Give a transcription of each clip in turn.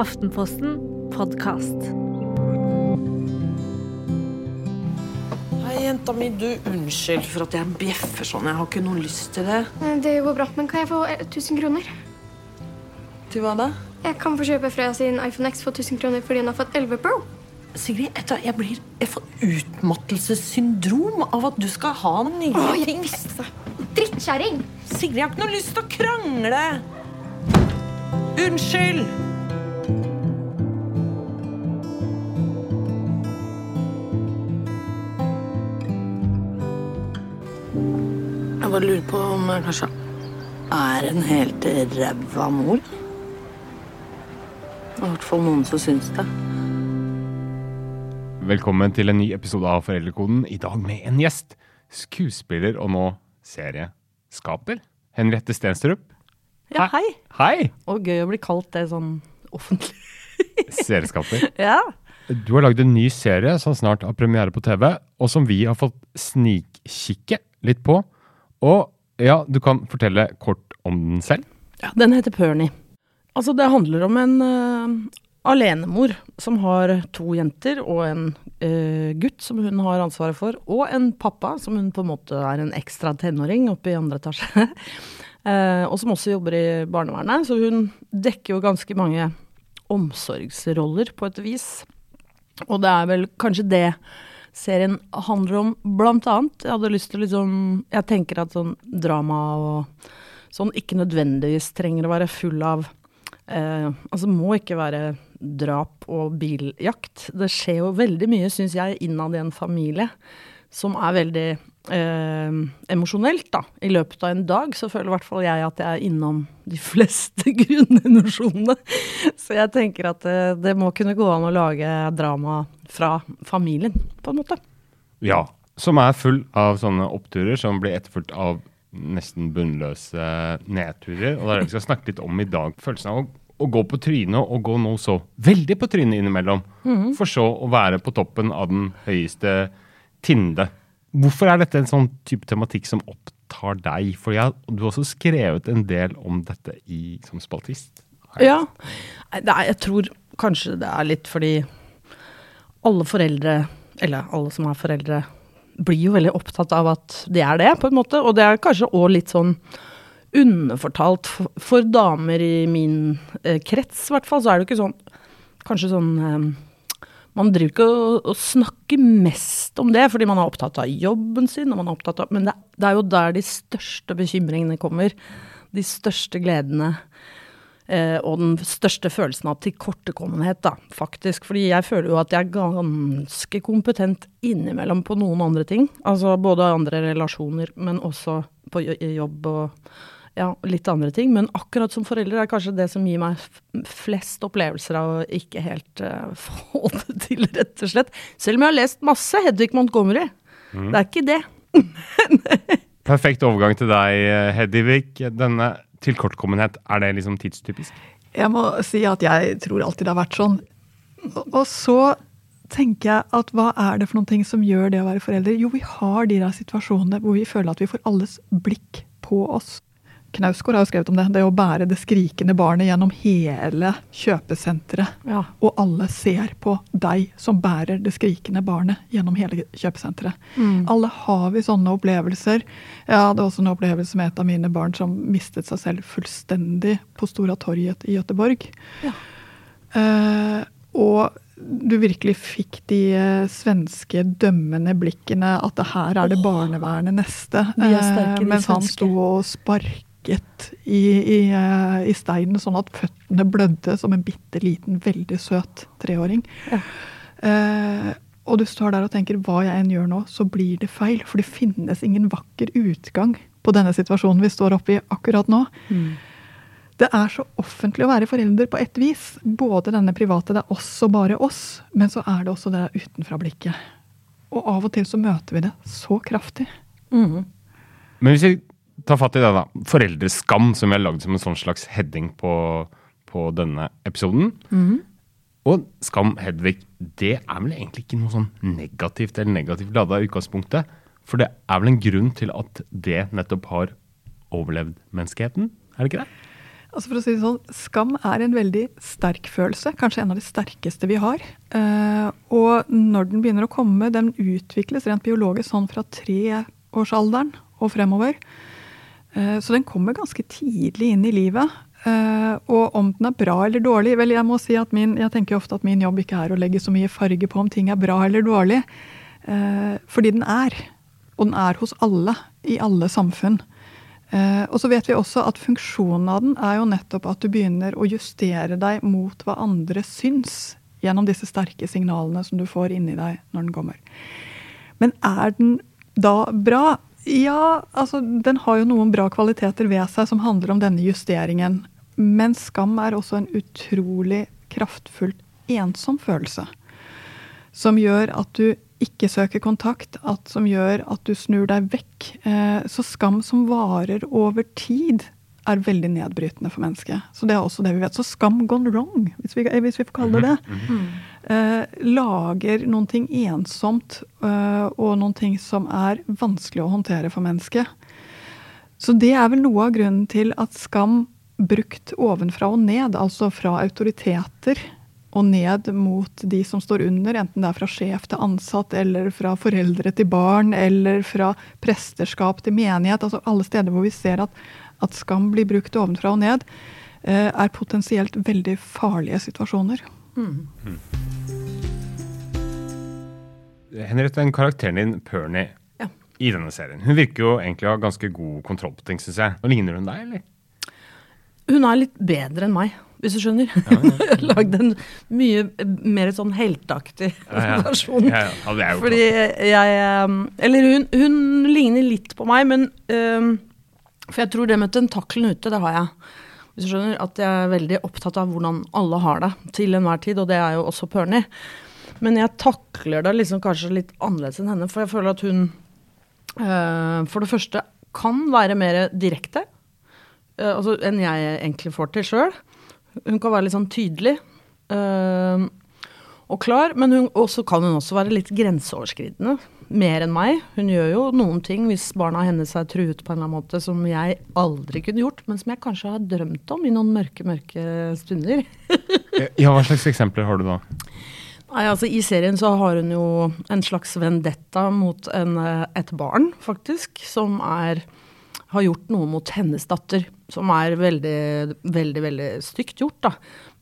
Aftenposten podkast. Hei, jenta mi. Du, unnskyld for at jeg bjeffer sånn. Jeg har ikke noe lyst til det. Det går bra, men kan jeg få eh, 1000 kroner? Til hva da? Jeg kan få kjøpe Freya sin iPhone X for 1000 kroner fordi hun har fått 11 Pro. Sigrid, jeg blir Jeg får utmattelsessyndrom av at du skal ha nye Å, jeg ting. visste det. Drittkjerring! Sigrid, jeg har ikke noe lyst til å krangle. Unnskyld! Jeg bare lurer på om jeg kanskje er en helt ræva mor. I hvert fall noen som syns det. Velkommen til en ny episode av Foreldrekoden. I dag med en gjest. Skuespiller og nå serieskaper. Henriette Stenstrup. Ja, hei. Hei! Og gøy å bli kalt det sånn offentlig. Serieskaper. Ja. Du har lagd en ny serie som snart har premiere på TV, og som vi har fått snikkikke litt på. Og ja, du kan fortelle kort om den selv. ja. Den heter Pernie. Altså, det handler om en uh, alenemor som har to jenter og en uh, gutt som hun har ansvaret for, og en pappa som hun på en måte er en ekstra tenåring oppe i andre etasje. uh, og som også jobber i barnevernet, så hun dekker jo ganske mange omsorgsroller på et vis. Og det er vel kanskje det serien handler om, blant annet. Jeg hadde lyst til liksom Jeg tenker at sånn drama og sånn ikke nødvendigvis trenger å være full av eh, Altså må ikke være drap og biljakt. Det skjer jo veldig mye, syns jeg, innad i en familie som er veldig eh, emosjonelt, da. I løpet av en dag så føler i hvert fall jeg at jeg er innom de fleste grunnemosjonene. Så jeg tenker at det, det må kunne gå an å lage drama fra familien, på en måte. Ja. Som er full av sånne oppturer som blir etterfulgt av nesten bunnløse nedturer. Og det er det vi skal snakke litt om i dag. Følelsen av å, å gå på trynet, og gå nå så veldig på trynet innimellom. For så å være på toppen av den høyeste tinde. Hvorfor er dette en sånn type tematikk som opptar deg? For jeg, du har også skrevet en del om dette i, som spaltist. Ja. Nei, jeg tror kanskje det er litt fordi alle foreldre, eller alle som er foreldre, blir jo veldig opptatt av at de er det, på en måte. Og det er kanskje òg litt sånn underfortalt for, for damer i min eh, krets, i hvert fall. Så er det jo ikke sånn Kanskje sånn eh, Man driver ikke og, snakker mest om det, fordi man er opptatt av jobben sin, av Men det, det er jo der de største bekymringene kommer. De største gledene. Eh, og den største følelsen av tilkortekommenhet, da, faktisk. Fordi jeg føler jo at jeg er ganske kompetent innimellom på noen andre ting. Altså både andre relasjoner, men også på jobb og ja, litt andre ting. Men akkurat som forelder er kanskje det som gir meg flest opplevelser av å ikke helt uh, få det til, rett og slett. Selv om jeg har lest masse Hedvig Montgomery. Det er ikke det. Perfekt overgang til deg, Hedvig. Denne tilkortkommenhet, er det liksom tidstypisk? Jeg må si at jeg tror alltid det har vært sånn. Og- Og så tenker jeg at hva er det for noen ting som gjør det å være forelder? Jo, vi har de der situasjonene hvor vi føler at vi får alles blikk på oss. Knausgård har jo skrevet om det. Det å bære det skrikende barnet gjennom hele kjøpesenteret. Ja. Og alle ser på deg som bærer det skrikende barnet gjennom hele kjøpesenteret. Alle har vi sånne opplevelser. Jeg hadde også en opplevelse med et av mine barn som mistet seg selv fullstendig på Stora torget i Gøteborg. Ja. Eh, og du virkelig fikk de eh, svenske dømmende blikkene at det her er det barnevernet neste. De sterke, Eh, de mens han sto og sparket i, i, eh, i steinen sånn at føttene blødde som en bitte liten, veldig søt treåring. Ja. Eh, og du står der og tenker hva jeg enn gjør nå, så blir det feil. For det finnes ingen vakker utgang på denne situasjonen vi står oppe i akkurat nå. Det er så offentlig å være forelder på et vis. Både denne private, det er også bare oss, men så er det også det utenfra-blikket. Og av og til så møter vi det så kraftig. Mm. Men hvis vi tar fatt i det, da. Foreldreskam, som vi har lagd som en sånn slags heading på, på denne episoden. Og skam, Hedvig, det er vel egentlig ikke noe sånn negativt eller negativt lada i utgangspunktet. For det er vel en grunn til at det nettopp har overlevd menneskeheten? Er det ikke det? Altså for å si det sånn, Skam er en veldig sterk følelse, kanskje en av de sterkeste vi har. Eh, og når den begynner å komme, den utvikles rent biologisk sånn fra treårsalderen og fremover. Eh, så den kommer ganske tidlig inn i livet. Eh, og om den er bra eller dårlig Vel, jeg må si at min, jeg tenker ofte at min jobb ikke er å legge så mye farge på om ting er bra eller dårlig. Eh, fordi den er. Og den er hos alle, i alle samfunn. Og så vet vi også at funksjonen av den er jo nettopp at du begynner å justere deg mot hva andre syns, gjennom disse sterke signalene som du får inni deg når den kommer. Men er den da bra? Ja, altså den har jo noen bra kvaliteter ved seg som handler om denne justeringen. Men skam er også en utrolig kraftfullt ensom følelse. Som gjør at du ikke søker kontakt, at, som gjør at du snur deg vekk. Eh, så skam som varer over tid, er veldig nedbrytende for mennesket. Så det er også det vi vet. Så skam gone wrong, hvis vi, hvis vi får kalle det det, Mhm, eh, lager noen ting ensomt eh, og noen ting som er vanskelig å håndtere for mennesket. Så det er vel noe av grunnen til at skam brukt ovenfra og ned, altså fra autoriteter og ned mot de som står under, enten det er fra sjef til ansatt, eller fra foreldre til barn, eller fra presterskap til menighet, altså alle steder hvor vi ser at, at skam blir brukt ovenfra og ned, eh, er potensielt veldig farlige situasjoner. Henriette, den karakteren din, Pernie, Ja. i denne serien, hun virker jo egentlig å ha ganske god kontroll på ting, syns jeg. Og Ligner hun deg, eller? Hun er litt bedre enn meg, hvis du skjønner. Jeg har lagd en mye mer sånn helteaktig Ja, ja. Ja, ja. Ja, Fordi jeg um, Eller hun, hun ligner litt på meg, men um, For jeg tror det med tentakelen ute, det har jeg. Hvis du skjønner At jeg er veldig opptatt av hvordan alle har det til enhver tid, og det er jo også Pernie. Men jeg takler det liksom kanskje litt annerledes enn henne, for jeg føler at hun øh, for det første kan være mer direkte øh, altså, enn jeg egentlig får til sjøl. Hun kan være litt sånn tydelig. Øh, og klar, men hun, også kan hun også være litt grenseoverskridende. Mer enn meg. Hun gjør jo noen ting hvis barna hennes er truet på en eller annen måte som jeg aldri kunne gjort, men som jeg kanskje har drømt om i noen mørke, mørke stunder. Ja, Hva slags eksempler har du da? Nei, altså I serien så har hun jo en slags vendetta mot en, eh, et barn, faktisk, som er har gjort noe mot hennes datter, som er veldig, veldig, veldig stygt gjort, da.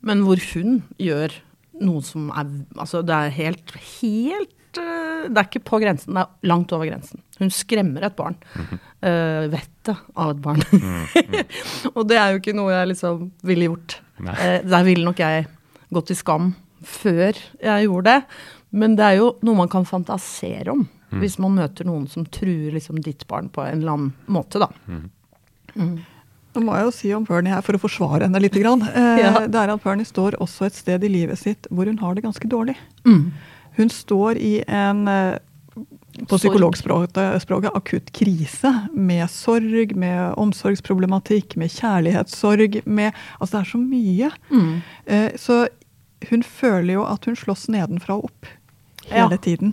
Men hvor hun gjør noe som er Altså, det er helt, helt Det er ikke på grensen, det er langt over grensen. Hun skremmer et barn. Uh, vettet av et barn. Og det er jo ikke noe jeg liksom ville gjort. Eh, der ville nok jeg gått i skam før jeg gjorde det. Men det er jo noe man kan fantasere om. Hvis man møter noen som truer liksom ditt barn på en eller annen måte, da. Nå må jeg jo si om Pernie her, for å forsvare henne litt, grann, eh, Ja. det er at Pernie står også et sted i livet sitt hvor hun har det ganske dårlig. Mm. Hun står i en eh, på psykologspråket akutt krise, med sorg, med omsorgsproblematikk, med kjærlighetssorg, med Altså det er så mye. Mm. Eh, Så hun føler jo at hun slåss nedenfra og opp hele Ja. tiden.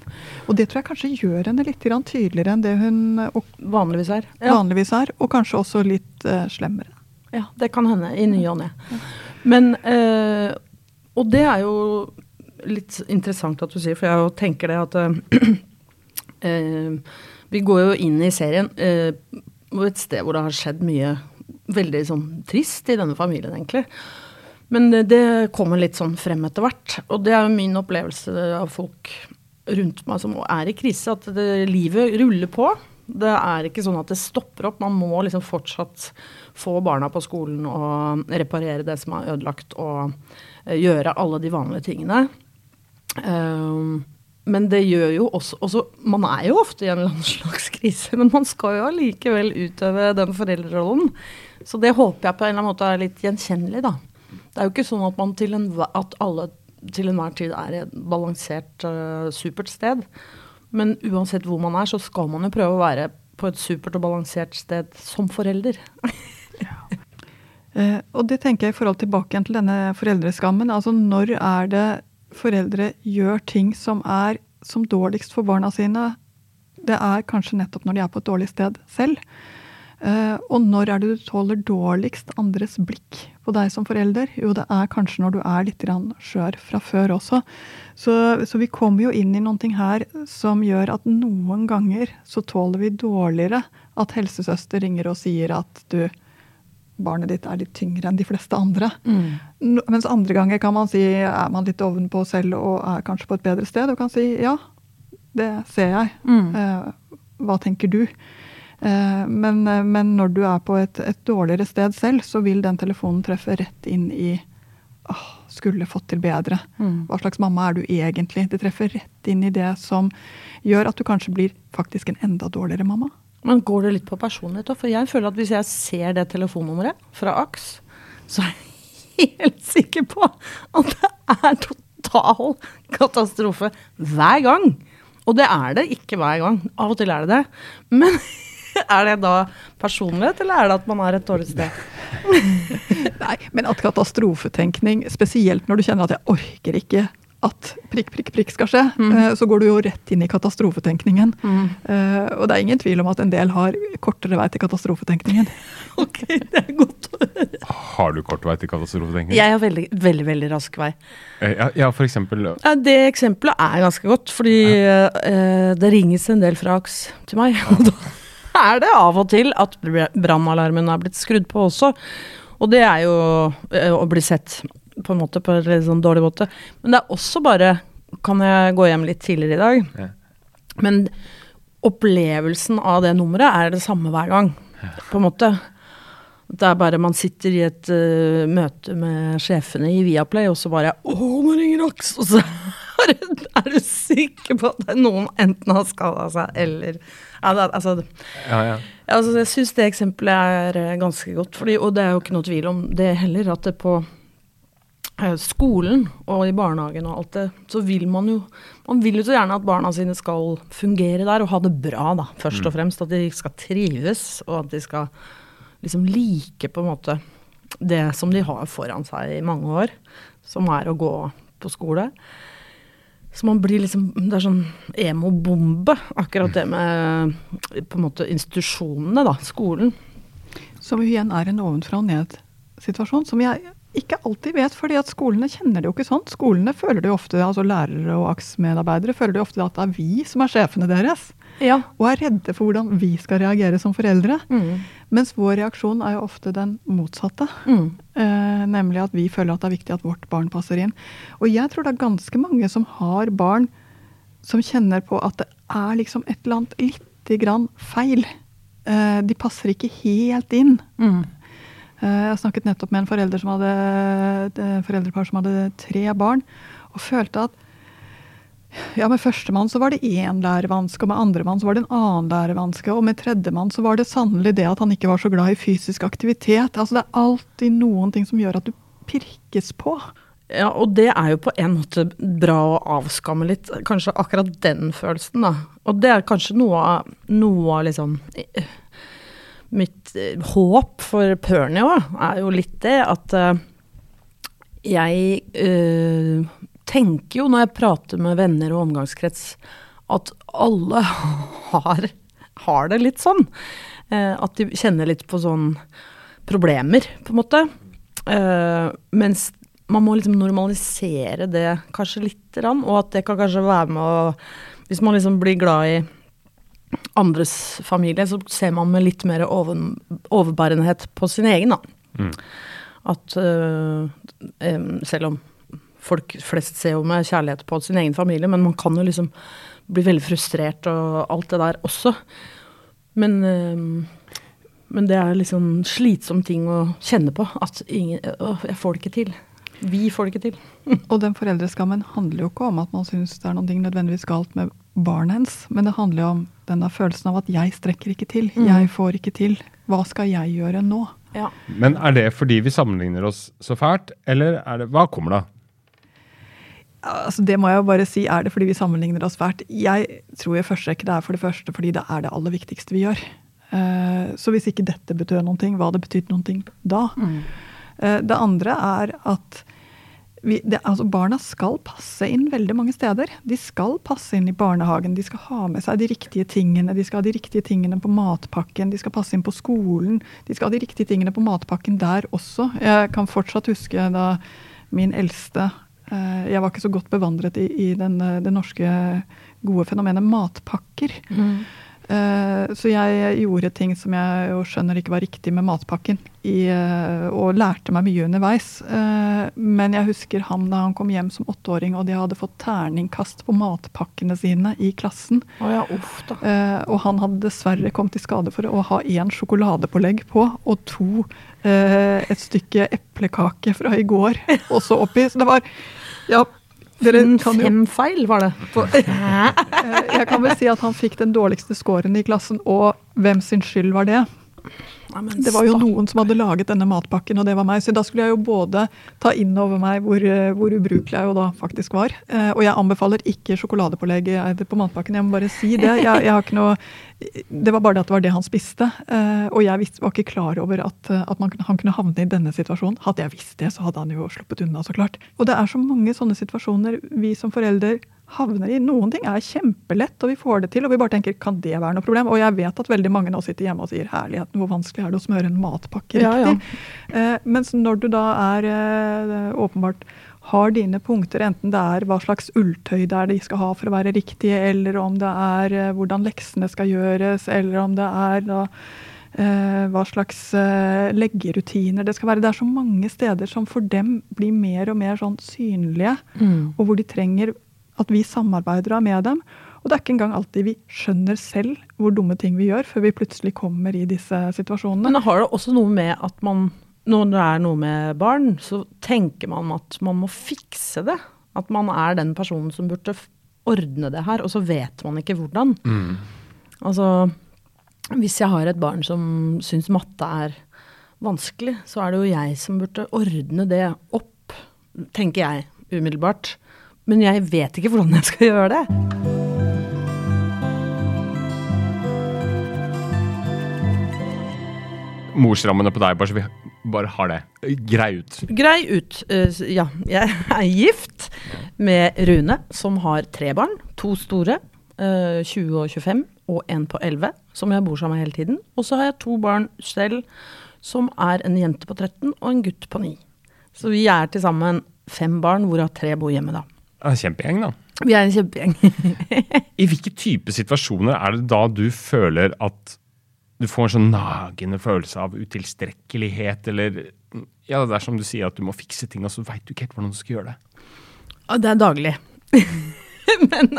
Og det tror jeg kanskje gjør henne litt tydeligere enn det hun eh, Vanligvis er. Ja. vanligvis er, og kanskje også litt slemmere. Ja, det kan hende. I ny og ne. Men eh, Og det er jo litt interessant at du sier, for jeg tenker det at eh, eh, Vi går jo inn i serien eh, et sted hvor det har skjedd mye veldig sånn trist i denne familien, egentlig. Men det, det kommer litt sånn frem etter hvert. Og det er jo min opplevelse av folk rundt meg som er i krise, at det, livet ruller på. Det er ikke sånn at det stopper opp. Man må liksom fortsatt få barna på skolen og reparere det som er ødelagt, og eh, gjøre alle de vanlige tingene. Um, men det gjør jo også, også Man er jo ofte i en landslagskrise, slags krise, men man skal jo allikevel utøve den foreldrerollen. Så det håper jeg på en eller annen måte er litt gjenkjennelig, da. Det er jo ikke sånn at man til en, at alle til enhver tid er et balansert, uh, supert sted. Men uansett hvor man er, så skal man jo prøve å være på et supert og balansert sted som forelder. Eh, og det tenker jeg i forhold tilbake igjen til denne foreldreskammen. Altså når er det foreldre gjør ting som er som dårligst for barna sine? Det er kanskje nettopp når de er på et dårlig sted selv. Eh, og når er det du tåler dårligst andres blikk på deg som forelder? Jo, det er kanskje når du er litt skjør fra før også. Så, så vi kommer jo inn i noe her som gjør at noen ganger så tåler vi dårligere at helsesøster ringer og sier at du, barnet ditt er litt tyngre enn de fleste andre. Mm. Mens andre ganger kan man si er man litt ovenpå selv og er kanskje på et bedre sted, og kan si ja, det ser jeg. Mm. Eh, hva tenker du? Eh, men, men, når du er på et, et, dårligere sted selv, så vil den telefonen treffe rett inn i åh, skulle fått til bedre. Mm. Hva slags mamma er du egentlig? Det treffer rett inn i det som gjør at du kanskje blir faktisk en enda dårligere mamma. Men går det litt på personlighet òg? For jeg føler at hvis jeg ser det telefonnummeret fra AKS, så er jeg helt sikker på at det er total katastrofe hver gang. Og det er det ikke hver gang. Av og til er det det. Men er det da personlighet, eller er det at man er et dårlig sted? Nei, men at katastrofetenkning, spesielt når du kjenner at jeg orker ikke at prikk, prikk, prikk skal skje, mm. Eh, så går du jo rett inn i katastrofetenkningen. Mm. Uh, og det er ingen tvil om at en del har kortere vei til katastrofetenkningen. ok, det er godt å høre. Har du kort vei til katastrofetenkningen? Jeg har veldig, veldig veldig rask vei. Uh, ja, ja, for eksempel? Ja, det eksempelet er ganske godt, fordi ja. uh, det ringes en del fra AKS til meg. og da er det av og til at brannalarmen er blitt skrudd på også. Og det er jo å bli sett på en måte på en litt sånn dårlig måte. Men det er også bare Kan jeg gå hjem litt tidligere i dag? Ja. Men opplevelsen av det nummeret er det samme hver gang, ja. på en måte. Det er bare man sitter i et uh, møte med sjefene i Viaplay, og så bare Å, nå ringer Aks! Og så er du sikker på at noen enten har skada seg, eller altså, ja, ja. altså, Jeg syns det eksempelet er eh, ganske godt. Fordi, og det er jo ikke noe tvil om det heller, at det på skolen og i barnehagen og alt det, så vil man jo Man vil jo så gjerne at barna sine skal fungere der og ha det bra, da, først og mm. fremst. At de skal trives, og at de skal liksom like på en måte det som de har foran seg i mange år, som er å gå på skole. Så man blir liksom Det er sånn emo-bombe, akkurat det med på en måte institusjonene, da. Skolen. Som igjen er en ovenfra og ned-situasjon, som jeg ikke alltid vet, fordi at skolene kjenner det jo ikke sånn. Skolene føler det jo ofte, altså lærere og AKS-medarbeidere føler det jo ofte at det er vi som er sjefene deres. Ja. Og er redde for hvordan vi skal reagere som foreldre. Mm. Mens vår reaksjon er jo ofte den motsatte. Mm. Eh, nemlig at vi føler at det er viktig at vårt barn passer inn. Og jeg tror det er ganske mange som har barn som kjenner på at det er liksom et eller annet lite grann feil. Eh, de passer ikke helt inn. Mm. Eh, jeg snakket nettopp med en forelder som hadde, foreldrepar som hadde tre barn, og følte at ja, med førstemann så var det én lærevanske, og med andremann så var det en annen lærevanske, og med tredjemann så var det sannelig det at han ikke var så glad i fysisk aktivitet. Altså det er alltid noen ting som gjør at du pirkes på. Ja, og det er jo på en måte bra å avskamme litt, kanskje akkurat den følelsen, da. Og det er kanskje noe av, noe av liksom mitt eh, håp for Pernie òg, er jo litt det at uh, jeg uh, tenker jo når jeg prater med venner og omgangskrets, at alle har, har det litt sånn. Uh, at de kjenner litt på sånn problemer, på en måte. mens man må liksom normalisere det kanskje lite grann, og at det kan kanskje være med å Hvis man liksom blir glad i andres familie, så ser man med litt mer over, overbærenhet på sin egen, da. Mm. At uh, um, selv om folk flest ser jo med kjærlighet på sin egen familie, men man kan jo liksom bli veldig frustrert og alt det der også. Men, uh, men det er liksom slitsom ting å kjenne på. At ingen uh, jeg får det ikke til. Vi får det ikke til. og den foreldreskammen handler jo ikke om at man syns det er noe nødvendigvis galt med barnet hennes, men det handler jo om denne følelsen av at jeg strekker ikke til. Mm. Jeg får ikke til. Hva skal jeg gjøre nå? Ja. Men er det fordi vi sammenligner oss så fælt, eller er det, hva kommer da? Altså, det må jeg jo bare si. Er det fordi vi sammenligner oss fælt? Jeg tror i første rekke det er for det første fordi det er det aller viktigste vi gjør. Uh, så hvis ikke dette betød noen ting, hva hadde betydd noen ting da? Mm. Uh, det andre er at vi, det, altså Barna skal passe inn veldig mange steder. De skal passe inn i barnehagen, de skal ha med seg de riktige tingene. De skal ha de riktige tingene på matpakken, de skal passe inn på skolen. De skal ha de riktige tingene på matpakken der også. Jeg kan fortsatt huske da min eldste eh, Jeg var ikke så godt bevandret i, i den, eh, det norske gode fenomenet matpakker. Eh, så jeg gjorde ting som jeg jo skjønner ikke var riktig med matpakken, i, eh, og lærte meg mye underveis. Eh, men jeg husker ham da han kom hjem som åtteåring, og de hadde fått terningkast på matpakkene sine i klassen. Oh ja, uff da. Eh, og han hadde dessverre kommet i skade for å ha én sjokoladepålegg på, og to eh, et stykke eplekake fra i går også oppi. Så det var Ja, dere kan jo fem feil var det. Eh, Jeg kan vel si at han fikk den dårligste scoren i klassen, og hvem sin skyld var det? Nei, Det var jo noen som hadde laget denne matpakken, og det var meg. Så da skulle jeg jo både ta inn over meg hvor, eh, hvor ubrukelig jeg jo da faktisk var. Eh, Og jeg anbefaler ikke sjokoladepålegg på matpakken, jeg må bare si det. Jeg, jeg har ikke noe Det var bare det at det var det han spiste. eh, Og jeg visste, var ikke klar over at, at man, han kunne havne i denne situasjonen. Hadde jeg visst det, så hadde han jo sluppet unna, så klart. Og det er så mange sånne situasjoner vi som foreldre havner i. Noen ting er kjempelett, og vi får det til. Og vi bare tenker kan det være noe problem? Og jeg vet at veldig mange nå sitter hjemme og sier herligheten, hvor vanskelig er det å smøre en matpakke Ja, ja. riktig? Eh, mens når du da er eh, åpenbart har dine punkter, enten det er hva slags ulltøy det er de skal ha for å være riktige, eller om det er eh, hvordan leksene skal gjøres, eller om det er da eh, hva slags eh, leggerutiner det skal være. Det er så mange steder som for dem blir mer og mer sånn synlige, Mm. og hvor de trenger at vi samarbeider med dem. Og det er ikke engang alltid vi skjønner selv hvor dumme ting vi gjør, før vi plutselig kommer i disse situasjonene. Men har det også noe med at man Når det er noe med barn, så tenker man at man må fikse det. At man er den personen som burde ordne det her, og så vet man ikke hvordan. Altså, hvis jeg har et barn som syns matte er vanskelig, så er det jo jeg som burde ordne det opp, tenker jeg umiddelbart. Men jeg vet ikke hvordan jeg skal gjøre det. Morsrammene på deg, bare så vi bare har det grei ut. Grei ut. Eh, ja, jeg er gift med Rune, som har tre barn. To store, eh, 20 og 25, og en på 11, som jeg bor sammen med hele tiden. Og så har jeg to barn selv, som er en jente på 13 og en gutt på 9. Så vi er til sammen fem barn, hvorav tre bor hjemme, da. Kjempegjeng, da. Vi er en kjempegjeng. I hvilke type situasjoner er det da du føler at du får en sånn nagende følelse av utilstrekkelighet, eller Ja, det er som du sier, at du må fikse ting, og så veit du ikke helt hvordan du skal gjøre det. Ja, det er daglig. men,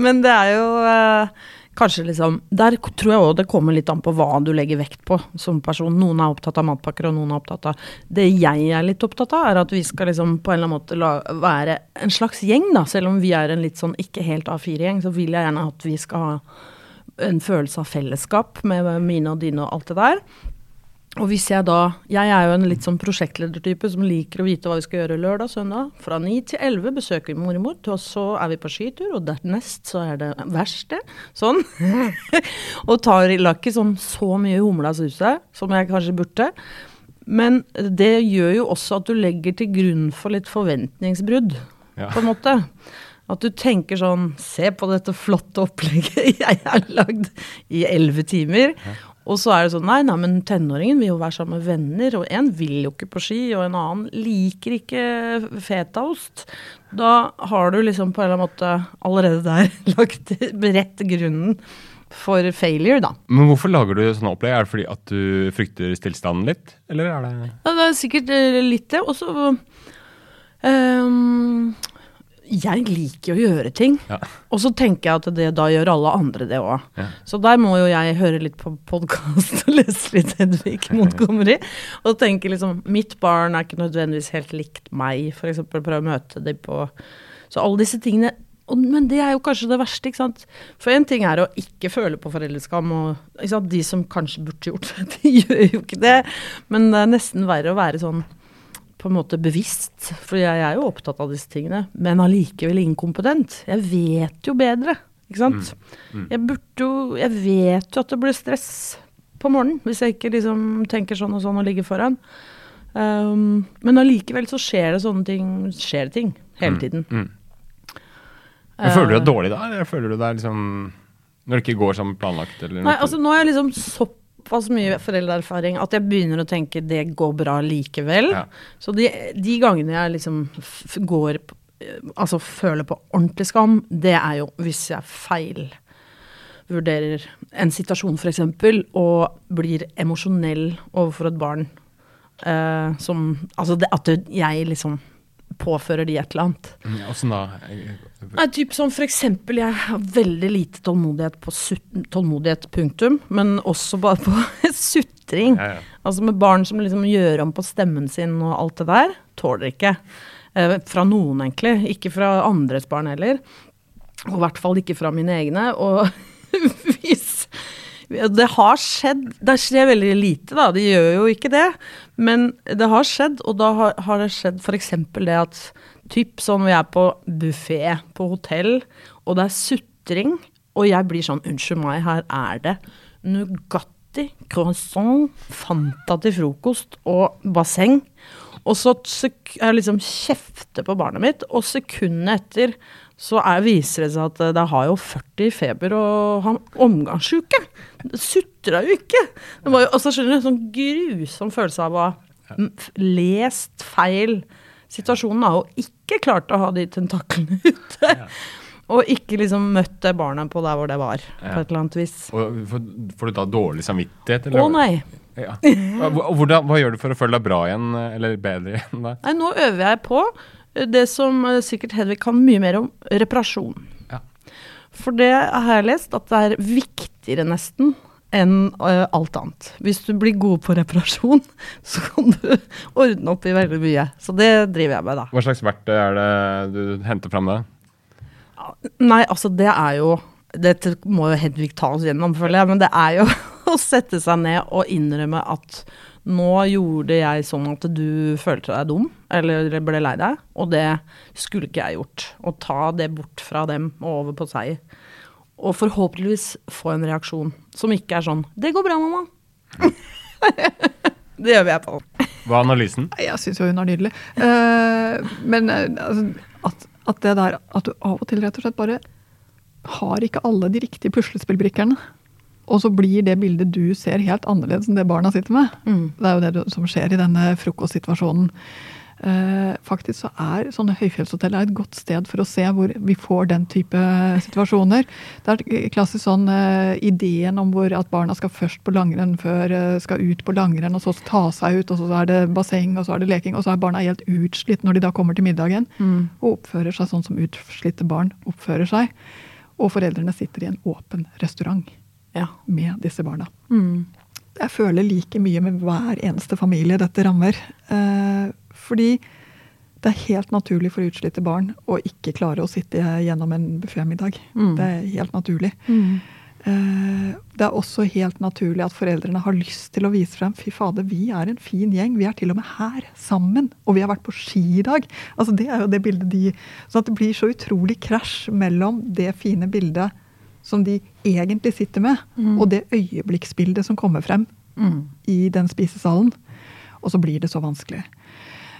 men det er jo eh, kanskje liksom Der tror jeg òg det kommer litt an på hva du legger vekt på som person. Noen er opptatt av matpakker, og noen er opptatt av Det jeg er litt opptatt av, er at vi skal liksom på en eller annen måte la, være en slags gjeng, da. Selv om vi er en litt sånn ikke helt A4-gjeng, så vil jeg gjerne at vi skal ha en følelse av fellesskap med mine og dine og alt det der. Og hvis jeg da Jeg er jo en litt sånn prosjektledertype som liker å vite hva vi skal gjøre lørdag, søndag. Fra 9 til 11 besøker vi mormor, og så er vi på skitur, og dernest så er det verksted. Sånn. og tar i ikke sånn så mye humla suse som jeg kanskje burde. Men det gjør jo også at du legger til grunn for litt forventningsbrudd, Ja. på en måte. At du tenker sånn Se på dette flotte opplegget jeg har lagd i elleve timer. Og så er det sånn Nei, nei, men tenåringen vil jo være sammen med venner, og en vil jo ikke på ski, og en annen liker ikke fetaost. Da har du liksom på en eller annen måte allerede der lagt beredt grunnen for failure, da. Men hvorfor lager du sånne opplegg? Er det fordi at du frykter stillstanden litt, eller er det Ja, det er sikkert eh, litt det. Og så ehm, Jeg liker å gjøre ting. Ja. Og så tenker jeg at det, da gjør alle andre det òg. Ja. Så der må jo jeg høre litt på podkast og lese litt Hedvig Montgomery. Og tenke liksom Mitt barn er ikke nødvendigvis helt likt meg, f.eks. prøve å møte dem på Så alle disse tingene og, men det er jo kanskje det verste, ikke sant. For én ting er å ikke føle på foreldreskam, og de som kanskje burde gjort det, de gjør jo ikke det. Men det er nesten verre å være sånn på en måte bevisst, for jeg er jo opptatt av disse tingene, men allikevel inkompetent. Jeg vet jo bedre, ikke sant. Jeg burde jo Jeg vet jo at det blir stress på morgenen hvis jeg ikke liksom tenker sånn og sånn og ligger foran. Um, men allikevel så skjer det sånne ting, skjer det ting hele tiden. Mm. Men føler du Eh, deg dårlig da, eller føler du deg liksom Når det ikke går som planlagt? Eller Nei, altså nå er jeg liksom såpass mye foreldreerfaring at jeg begynner å tenke det går bra likevel. Ja. Så de, de gangene jeg liksom går Altså føler på ordentlig skam, det er jo hvis jeg feilvurderer en situasjon f.eks. og blir emosjonell overfor et barn. Uh, som Altså det, at jeg liksom påfører de et eller annet. Mm, Åssen da? Nei, typ som for eksempel, jeg har veldig lite tålmodighet på tålmodighet, punktum, men også bare på sutring. Ja, ja. Altså med barn som liksom gjør om på stemmen sin og alt det der, tåler ikke. Eh, fra noen, egentlig. Ikke fra andres barn heller. Og i hvert fall ikke fra mine egne. Og hvis Det har skjedd. Det skjer veldig lite, da. De gjør jo ikke det. Men det har skjedd, og da har, har det skjedd f.eks. det at typ sånn vi er på buffé på hotell, og det er sutring, og jeg blir sånn Unnskyld meg, her er det Nugatti, croissant, Fanta til frokost og basseng. Og så jeg liksom kjefter på barnet mitt, og sekundet etter så er, viser det seg at eh, det har jo 40 feber og har omgangssjuke. Det sutra jo ikke. Det var jo også skjønner du, en sånn grusom følelse av å ha lest feil. Situasjonen har jo ikke klart å ha de tentaklene ute. Og ikke liksom møtt det barnet på der hvor det var, på et eller annet vis. Og får, du da dårlig samvittighet? Å nei. Ja. Hvordan, hva gjør du for å føle deg bra igjen, eller bedre igjen da? Nei, nå øver jeg på eh, det som eh, sikkert Hedvig kan mye mer om, reparasjon. Ja. For det har jeg lest at det er viktigere nesten enn eh, alt annet. Hvis du blir god på reparasjon, så kan du ordne opp i veldig mye. Så det driver jeg med, da. Hva slags verktøy er det du henter fram da? Nei, altså det er jo Dette må jo Hedvig ta oss gjennom, føler jeg. Men det er jo å sette seg ned og innrømme at nå gjorde jeg sånn at du følte deg dum, eller ble lei deg, og det skulle ikke jeg gjort. Å ta det bort fra dem og over på seg. Og forhåpentligvis få en reaksjon som ikke er sånn 'Det går bra, mamma'. det gjør vi jeg på. Hva er analysen? Jeg syns jo hun er nydelig. Uh, men eh, altså, at, at det der at du av og til rett og slett bare har ikke alle de riktige puslespillbrikkene. Og så blir det bildet du ser, helt annerledes enn det barna sitter med. Mm. Det er jo det som skjer i denne frokostsituasjonen. Eh, faktisk så er sånne høyfjellshotell er et godt sted for å se hvor vi får den type situasjoner. Det er klassisk sånn eh, ideen om hvor at barna skal først på langrenn før eh, skal ut på langrenn, og så ta seg ut, og så er det basseng, og så er det leking, og så er barna helt utslitt når de da kommer til middagen, Mm. og oppfører seg sånn som utslitte barn oppfører seg. Og foreldrene sitter i en åpen restaurant Ja. med disse barna. Mm. Jeg føler like mye med hver eneste familie dette rammer. Eh, fordi det er helt naturlig for utslitte barn å ikke klare å sitte gjennom en buffémiddag. Mm. Det er helt naturlig. Eh, det er også helt naturlig at foreldrene har lyst til å vise frem fy fader, vi er en fin gjeng. Vi er til og med her sammen. Og vi har vært på ski i dag. Altså, det er jo det bildet de at det blir så utrolig krasj mellom det fine bildet som de egentlig sitter med, og det øyeblikksbildet som kommer frem Mm. i den spisesalen. Og så blir det så vanskelig.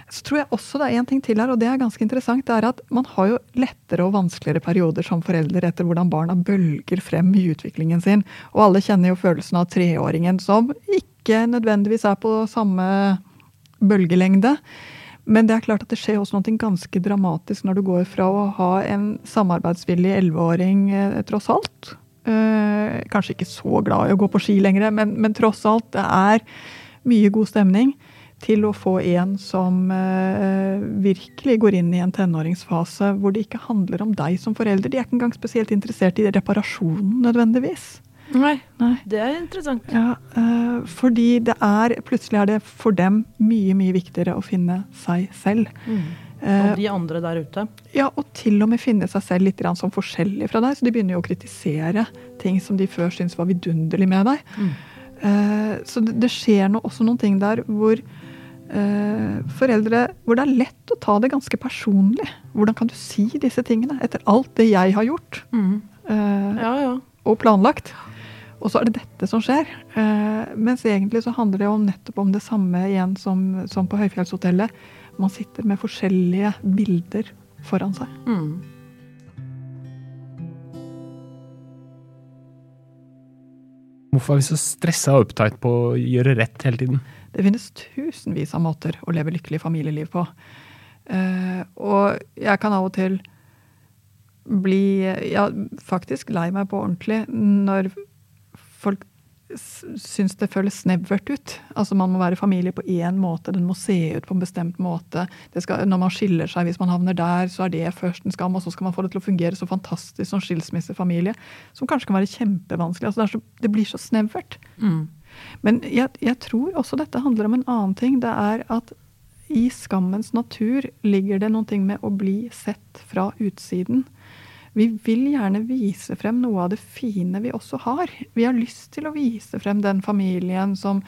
Så tror jeg også det er en ting til her, og det er ganske interessant. Det er at man har jo lettere og vanskeligere perioder som forelder etter hvordan barna bølger frem i utviklingen sin. Og alle kjenner jo følelsen av treåringen som ikke nødvendigvis er på samme bølgelengde. Men det er klart at det skjer også noe ganske dramatisk når du går fra å ha en samarbeidsvillig elleveåring, eh, tross alt. Eh, kanskje ikke så glad i å gå på ski lenger, men, men tross alt, det er mye god stemning. Til å få en som eh, virkelig går inn i en tenåringsfase hvor det ikke handler om deg som forelder. De er ikke engang spesielt interessert i reparasjonen nødvendigvis. Nei, Nei. det er interessant. Ja, eh, fordi det er Plutselig er det for dem mye, mye viktigere å finne seg selv. Eh, Og de andre der ute. ja, og til og med finne seg selv litt som forskjellig fra deg. Så de begynner jo å kritisere ting som de før syntes var vidunderlig med deg. Mm. så det, skjer også noen ting der hvor eh, foreldre Hvor det er lett å ta det ganske personlig. Hvordan kan du si disse tingene etter alt det jeg har gjort? mm. Ja, ja. og planlagt. Og så er det dette som skjer. Eh, mens egentlig så handler det jo nettopp om det samme igjen som, som på Høyfjellshotellet. Man sitter med forskjellige bilder foran seg. Mm. Hvorfor er vi så stressa og opptatt på å gjøre rett hele tiden? Det finnes tusenvis av måter å leve lykkelig familieliv på. Eh, og jeg kan av og til bli ja, faktisk lei meg på ordentlig når folk syns det føles snevert ut. Altså Man må være familie på én måte, den må se ut på en bestemt måte. Det skal, når man skiller seg, hvis man havner der, så er det først en skam, og så skal man få det til å fungere så fantastisk som skilsmissefamilie, som kanskje kan være kjempevanskelig. Altså det, er så, det blir så snevert. Men jeg, jeg tror også dette handler om en annen ting. Det er at i skammens natur ligger det noe med å bli sett fra utsiden. Vi vil gjerne vise frem noe av det fine vi også har. Vi har lyst til å vise frem den familien som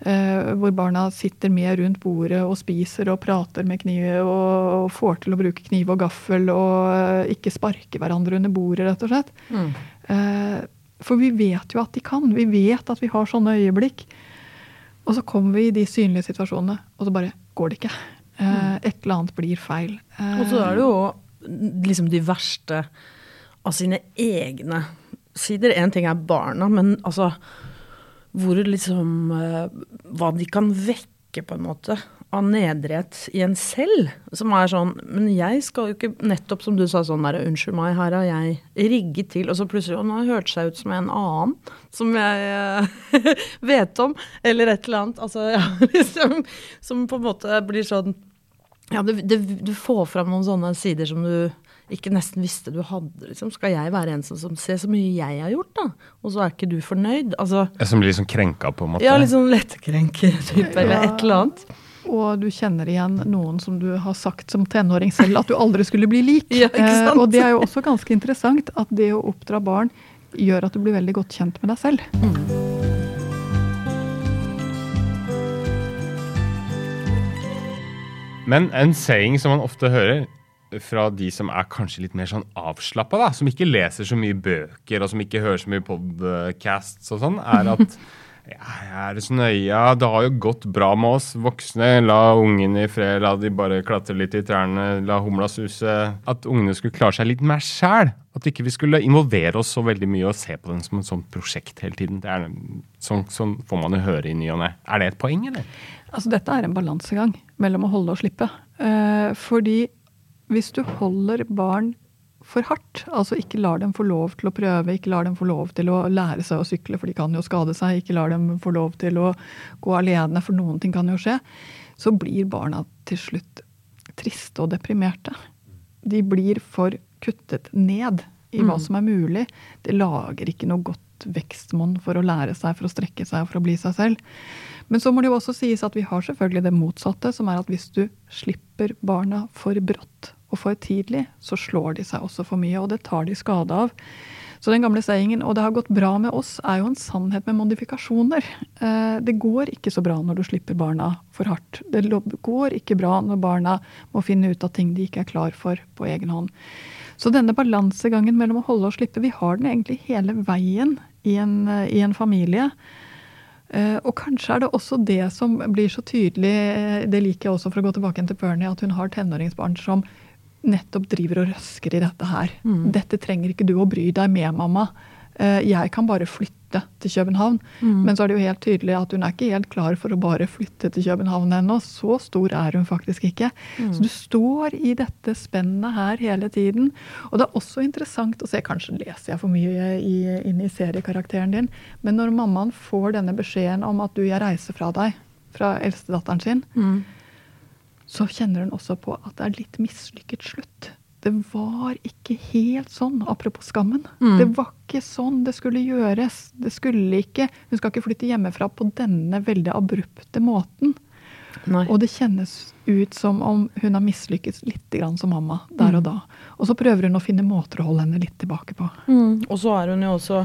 eh, hvor barna sitter med rundt bordet og spiser og prater med kniv og, og får til å bruke kniv og gaffel og eh, ikke sparke hverandre under bordet, rett og slett. Eh, for vi vet jo at de kan. Vi vet at vi har sånne øyeblikk. Og så kommer vi i de synlige situasjonene, og så bare går det ikke. Mm. et eller annet blir feil. Eh, Og så er det jo liksom de verste av sine egne sider. Én ting er barna, men altså hvor liksom eh, Hva de kan vekke, på en måte, av nedrighet i en selv. Som er sånn Men jeg skal jo ikke Nettopp som du sa sånn der Unnskyld meg, her har jeg rigget til. Og så plutselig Å, nå har jeg ut som en annen som jeg eh, vet om. Eller et eller annet. Altså, ja, liksom, som på en måte blir sånn ja, det, det, du får fram noen sånne sider som du ikke nesten visste du hadde. Liksom. Skal jeg være en som, som ser så mye jeg har gjort, da? Og så er ikke du fornøyd? Altså, Jeg som blir liksom krenka, på en måte. ja, litt sånn lettkrenker-type, eller et eller annet. Og du kjenner igjen noen som du har sagt som tenåring selv at du aldri skulle bli lik. Ja, ikke sant? Eh, og det er jo også ganske interessant at det å oppdra barn gjør at du blir veldig godt kjent med deg selv. Men en saying som man ofte hører fra de som er kanskje litt mer sånn avslappa, som ikke leser så mye bøker og som ikke hører så mye podcasts og sånn, er at ja, er det så nøye? Det har jo gått bra med oss voksne. La ungene i fred, la de bare klatre litt i trærne, la humla suse. At ungene skulle klare seg litt mer sjæl. At ikke vi skulle involvere oss så veldig mye og se på den som et sånt prosjekt hele tiden. Det er, sånn, sånn får man jo høre i ny og ne. Er det et poeng, eller? Altså Dette er en balansegang mellom å holde og slippe. Eh, fordi hvis du holder barn for hardt, altså ikke lar dem få lov til å prøve, ikke lar dem få lov til å lære seg å sykle, for de kan jo skade seg, ikke lar dem få lov til å gå alene, for noen ting kan jo skje, så blir barna til slutt triste og deprimerte. De blir for kuttet ned i hva som er mulig. Det lager ikke noe godt vekstmonn for å lære seg, for å strekke seg og for å bli seg selv. Men så må det jo også sies at vi har selvfølgelig det motsatte, som er at hvis du slipper barna for brått og for tidlig, så slår de seg også for mye, og det tar de skade av. Så den gamle sayingen 'og det har gått bra med oss' er jo en sannhet med modifikasjoner. Eh, Det går ikke så bra når du slipper barna for hardt. Det går ikke bra når barna må finne ut av ting de ikke er klar for på egen hånd. Så denne balansegangen mellom å holde og slippe, vi har den egentlig hele veien i en, eh, i en familie. Eh, og kanskje er det også det som blir så tydelig, eh, det liker jeg også for å gå tilbake til Bernie, at hun har tenåringsbarn som nettopp driver og røsker i dette her. Dette trenger ikke du å bry deg med, mamma. Eh, Jeg kan bare flytte til København. Men så er det jo helt tydelig at hun er ikke helt klar for å bare flytte til København ennå. Så stor er hun faktisk ikke. Så du står i dette spennet her hele tiden. Og det er også interessant å se, kanskje leser jeg for mye i, inn i seriekarakteren din, men når mammaen får denne beskjeden om at du, jeg reiser fra deg, fra eldstedatteren sin, så kjenner hun også på at det er litt mislykket slutt. Det var ikke helt sånn, apropos skammen. Det var ikke sånn det skulle gjøres. Det skulle ikke, Hun skal ikke flytte hjemmefra på denne veldig abrupte måten. Nei. Og det kjennes ut som om hun har mislykkes litt grann som mamma der og da. Og så prøver hun å finne måter å holde henne litt tilbake på. Mm. Og så er hun jo også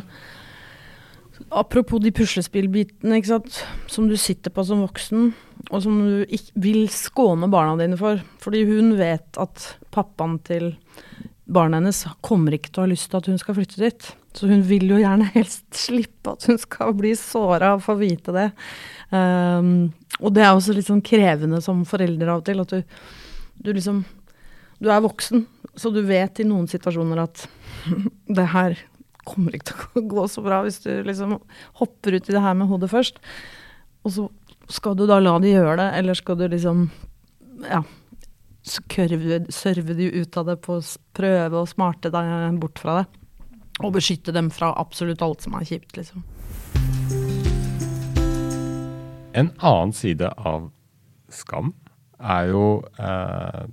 Apropos de puslespillbitene ikke sant? som du sitter på som voksen, og som du ikke vil skåne barna dine for. Fordi hun vet at pappaen til barnet hennes kommer ikke til å ha lyst til at hun skal flytte dit. Så hun vil jo gjerne helst slippe at hun skal bli såra og få vite det. Um, og det er også litt sånn krevende som forelder av og til, at du, du liksom Du er voksen, så du vet i noen situasjoner at det her kommer ikke til å gå så bra hvis du liksom hopper ut i det her med hodet først. Og så skal du da la de gjøre det, eller skal du liksom ja, sørve, serve de ut av det på å prøve å smarte deg bort fra det. Og beskytte dem fra absolutt alt som er kjipt, liksom. En annen side av skam er jo eh,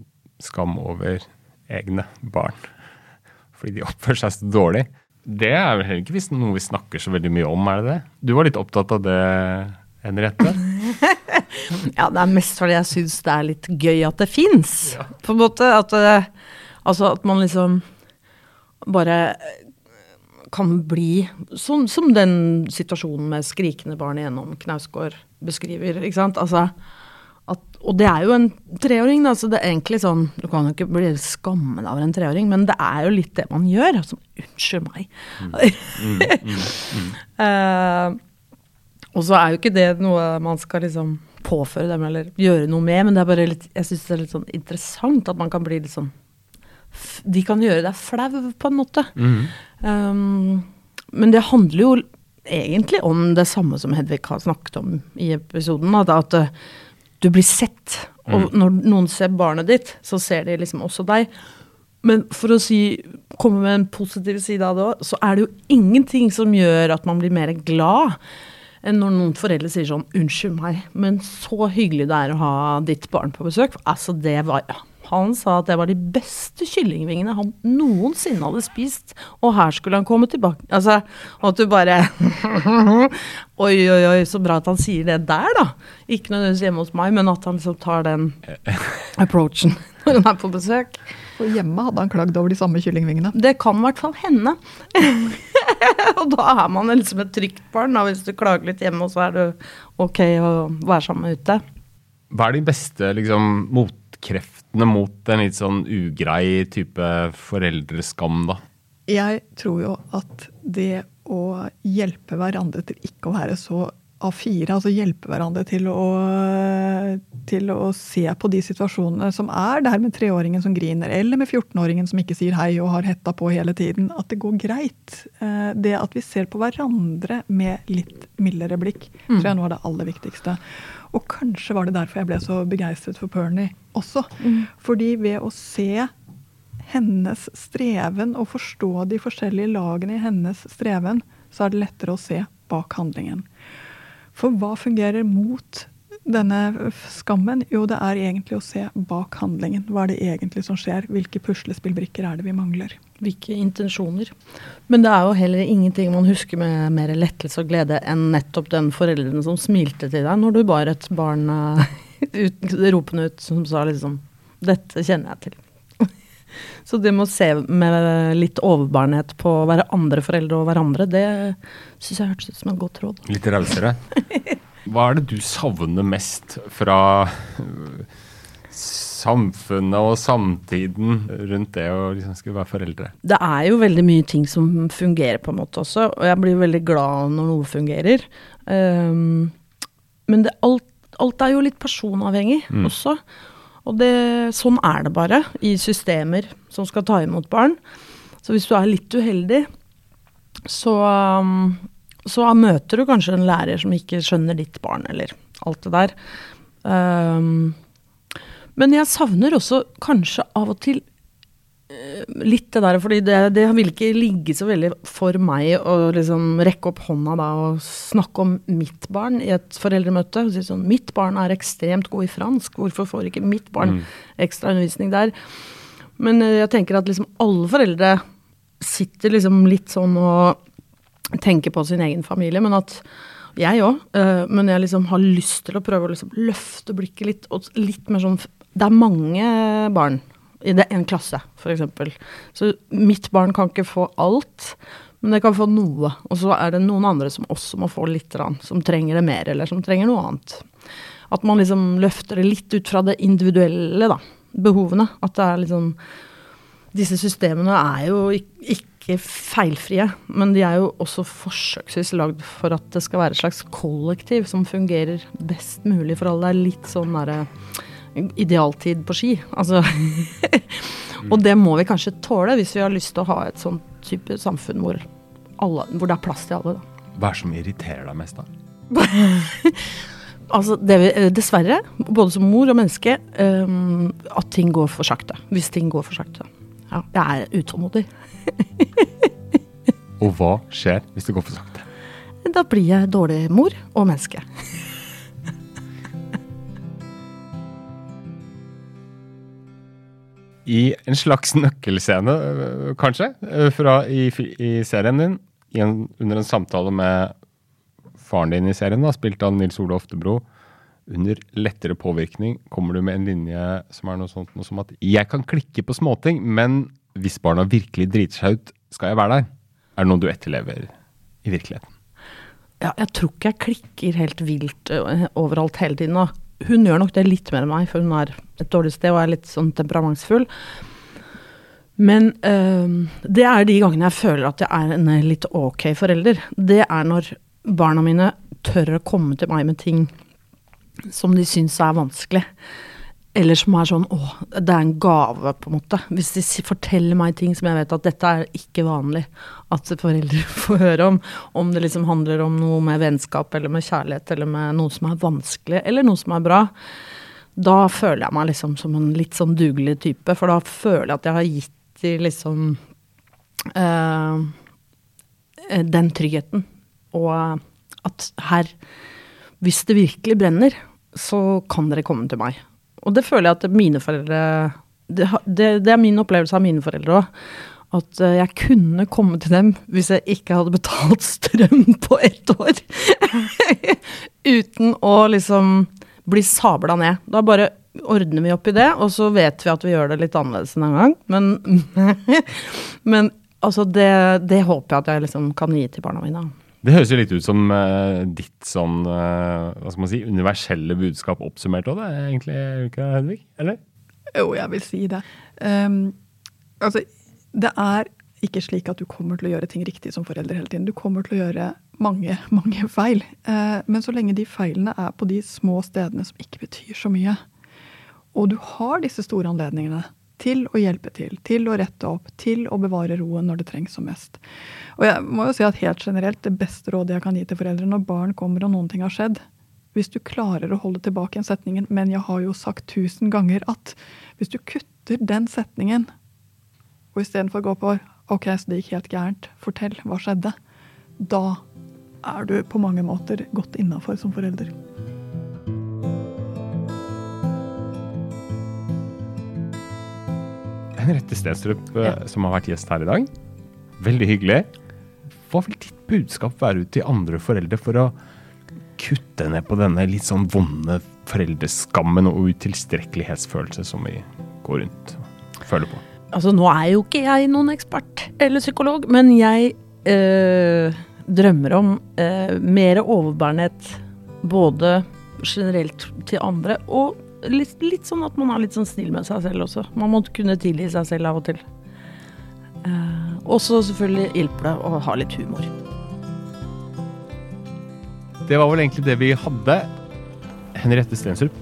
skam over egne barn. Fordi de oppfører seg så dårlig. Det er vel heller ikke noe vi snakker så veldig mye om, er det det? Du var litt opptatt av det, Henriette? Ja, det er mest fordi jeg syns det er litt gøy at det fins, på en måte. At, altså at man liksom bare kan bli sånn som den situasjonen med skrikende barn igjennom Knausgård beskriver, ikke sant. Altså, at, og det er jo en treåring, da, så det er egentlig sånn Du kan jo ikke bli skammet over en treåring, men det er jo litt det man gjør. Altså, unnskyld meg. Eh, og så er jo ikke det noe man skal liksom påføre dem eller gjøre noe med, men det er bare litt, jeg syns det er litt sånn interessant at man kan bli litt sånn De kan gjøre deg flau, på en måte. Um, men det handler jo egentlig om det samme som Hedvig har snakket om i episoden. At, at eh, du blir sett. Og når noen ser barnet ditt, så ser de liksom også deg. Men for å si, komme med en positiv side av det òg, så er det jo ingenting som gjør at man blir mer glad enn når noen foreldre sier sånn 'Unnskyld meg, men så hyggelig det er å ha ditt barn på besøk'. Altså, det var ja. Han sa at det var de beste kyllingvingene han noensinne hadde spist, og her skulle han komme tilbake. Altså, og at du bare Oi, oi, oi, så bra at han sier det der, da. Ikke nødvendigvis hjemme hos meg, men at han liksom tar den approachen når han er på besøk. For hjemme hadde han klagd over de samme kyllingvingene. Det kan i hvert fall hende. og da er man liksom et trygt barn, da, hvis du klager litt hjemme, og så er det ok å være sammen ute. Hva er din beste liksom, motkreftene mot en litt sånn ugrei type foreldreskam, da? Jeg tror jo at det å hjelpe hverandre til ikke å være så A4, altså hjelpe hverandre til å, til å se på de situasjonene som er der med treåringen som griner, eller med 14-åringen som ikke sier hei og har hetta på hele tiden, at det går greit. Eh, Det at vi ser på hverandre med litt mildere blikk, tror jeg er det aller viktigste. Og kanskje var det derfor jeg ble så begeistret for Pernie også. Fordi ved å se hennes streven og forstå de forskjellige lagene i hennes streven, så er det lettere å se bak handlingen. For hva fungerer mot denne skammen? Jo, det er egentlig å se bak handlingen. Hva er det egentlig som skjer? Hvilke puslespillbrikker er det vi mangler? Hvilke intensjoner. Men det er jo heller ingenting man husker med mer lettelse og glede enn nettopp den forelderen som smilte til deg når du bar et barn eh, ut, ropende ut, som sa liksom Dette kjenner jeg til. Så det med å se med litt overbærenhet på å være andre foreldre og hverandre, det syns jeg hørtes ut som et godt råd. Litt rausere. Hva er det du savner mest fra øh, samfunnet og samtiden rundt det å liksom skulle være foreldre? Det er jo veldig mye ting som fungerer på en måte også, og jeg blir veldig glad når noe fungerer. Um, men det, alt, alt er jo litt personavhengig også. Og det, sånn er det bare i systemer som skal ta imot barn. Så hvis du er litt uheldig, så, um, så møter du kanskje en lærer som ikke skjønner ditt barn, eller alt det der. Um, men jeg savner også kanskje av og til litt det der, fordi det, det vil ikke ligge så veldig for meg å liksom rekke opp hånda da og snakke om mitt barn i et foreldremøte. Og si sånn, mitt barn er ekstremt god i fransk, hvorfor får ikke mitt barn ekstra undervisning der? Men eh, jeg tenker at liksom alle foreldre sitter liksom litt sånn og tenker på sin egen familie, men at jeg òg, men jeg liksom har lyst til å prøve å liksom løfte blikket litt, og litt mer sånn Det er mange barn i det, en klasse, f.eks. Så mitt barn kan ikke få alt, men det kan få noe. Og så er det noen andre som også må få litt, som trenger det mer, eller som trenger noe annet. At man liksom løfter det litt ut fra det individuelle, da. Behovene. At det er sånn disse systemene er jo ikke feilfrie, men de er jo også forsøksvis lagd for at det skal være et slags kollektiv som fungerer best mulig for alle. Det er litt sånn derre idealtid på ski. Altså Og det må vi kanskje tåle hvis vi har lyst til å ha et sånn type samfunn hvor, alle, hvor det er plass til alle. Da. Hva er det som irriterer deg mest, da? Altså, det, eh, dessverre, både som mor og menneske, um, at ting går for sakte. Hvis ting går for sakte. Ja, jeg er utålmodig. Og hva skjer hvis det går for sakte? Da blir jeg dårlig mor og menneske. I en slags nøkkelscene, øh, kanskje, øh, fra i, i serien din, en, under en samtale med faren din i serien, da, spilt av Nils Ole Oftebro, under lettere påvirkning kommer du med en linje som er noe sånt noe som at jeg kan klikke på småting, men hvis barna virkelig driter seg ut, skal jeg være der. Er det noe du etterlever i virkeligheten? Ja, jeg tror ikke jeg klikker helt vilt overalt hele tiden. Og hun gjør nok det litt mer enn meg, for hun er et dårlig sted og er litt sånn temperamentsfull. Men øh, det er de gangene jeg føler at jeg er en litt ok forelder. Det er når barna mine tør å komme til meg med ting som de syns er vanskelig. Eller som er sånn åh, det er en gave, på en måte. Hvis de forteller meg ting som jeg vet at dette er ikke vanlig at foreldre får høre om. Om det liksom handler om noe med vennskap eller med kjærlighet eller med noe som er vanskelig eller noe som er bra. Da føler jeg meg liksom som en litt sånn dugelig type, for da føler jeg at jeg har gitt de liksom eh, den tryggheten. Og at her, hvis det virkelig brenner, så kan dere komme til meg. Og det føler jeg at mine foreldre Det, det, det er min opplevelse av mine foreldre òg. At eh, jeg kunne komme til dem hvis jeg ikke hadde betalt strøm på ett år. Uten å liksom bli sabla ned. Da bare ordner vi opp i det, og så vet vi at vi gjør det litt annerledes en gang. Men, men altså det, det håper jeg at jeg liksom kan gi til barna mine. Det høres jo litt ut som uh, ditt sånn uh, hva skal man si, universelle budskap oppsummert òg, egentlig, ikke Hedvig? Eller? Jo, jeg vil si det. Um, altså, det er ikke slik at du kommer til å gjøre ting riktig som forelder hele tiden. Du kommer til å gjøre mange, mange feil. Uh, men så lenge de feilene er på de små stedene som ikke betyr så mye, og du har disse store anledningene til å hjelpe til, til å rette opp, til å bevare roen når det trengs som mest. Og jeg må jo si at helt generelt, det beste rådet jeg kan gi til foreldre når barn kommer og noen ting har skjedd, hvis du klarer å holde tilbake en setningen 'men jeg har jo sagt tusen ganger at' Hvis du kutter den setningen, og istedenfor gå på 'ok, så det gikk helt gærent, fortell, hva skjedde', da er du på mange måter godt innafor som forelder. Henriette Stenstrup, ja. som har vært gjest her i dag. Veldig hyggelig. Hva vil ditt budskap være ut til andre foreldre for å kutte ned på denne litt sånn vonde foreldreskammen og utilstrekkelighetsfølelse som vi går rundt og føler på? Altså, nå er jo ikke jeg noen ekspert eller psykolog, men jeg øh, drømmer om øh, mer overbærenhet både generelt til andre og litt, litt sånn at man er litt sånn snill med seg selv også. Man må kunne tilgi seg selv av og til. Eh, og så selvfølgelig hjelper det å ha litt humor. Det var vel egentlig det vi hadde. Henriette Stensrup,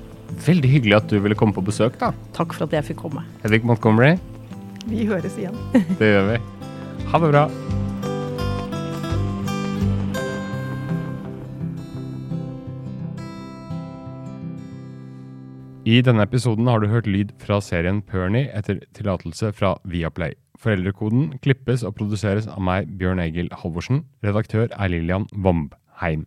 veldig hyggelig at du ville komme på besøk, da. Takk for at jeg fikk komme. Hedvig Montgomery, Vi høres igjen. det gjør vi. Ha det bra. I denne episoden har du hørt lyd fra serien Pernie etter tillatelse fra Viaplay. Foreldrekoden klippes og produseres av meg, Bjørn Egil Halvorsen. Redaktør er Lillian Vambheim.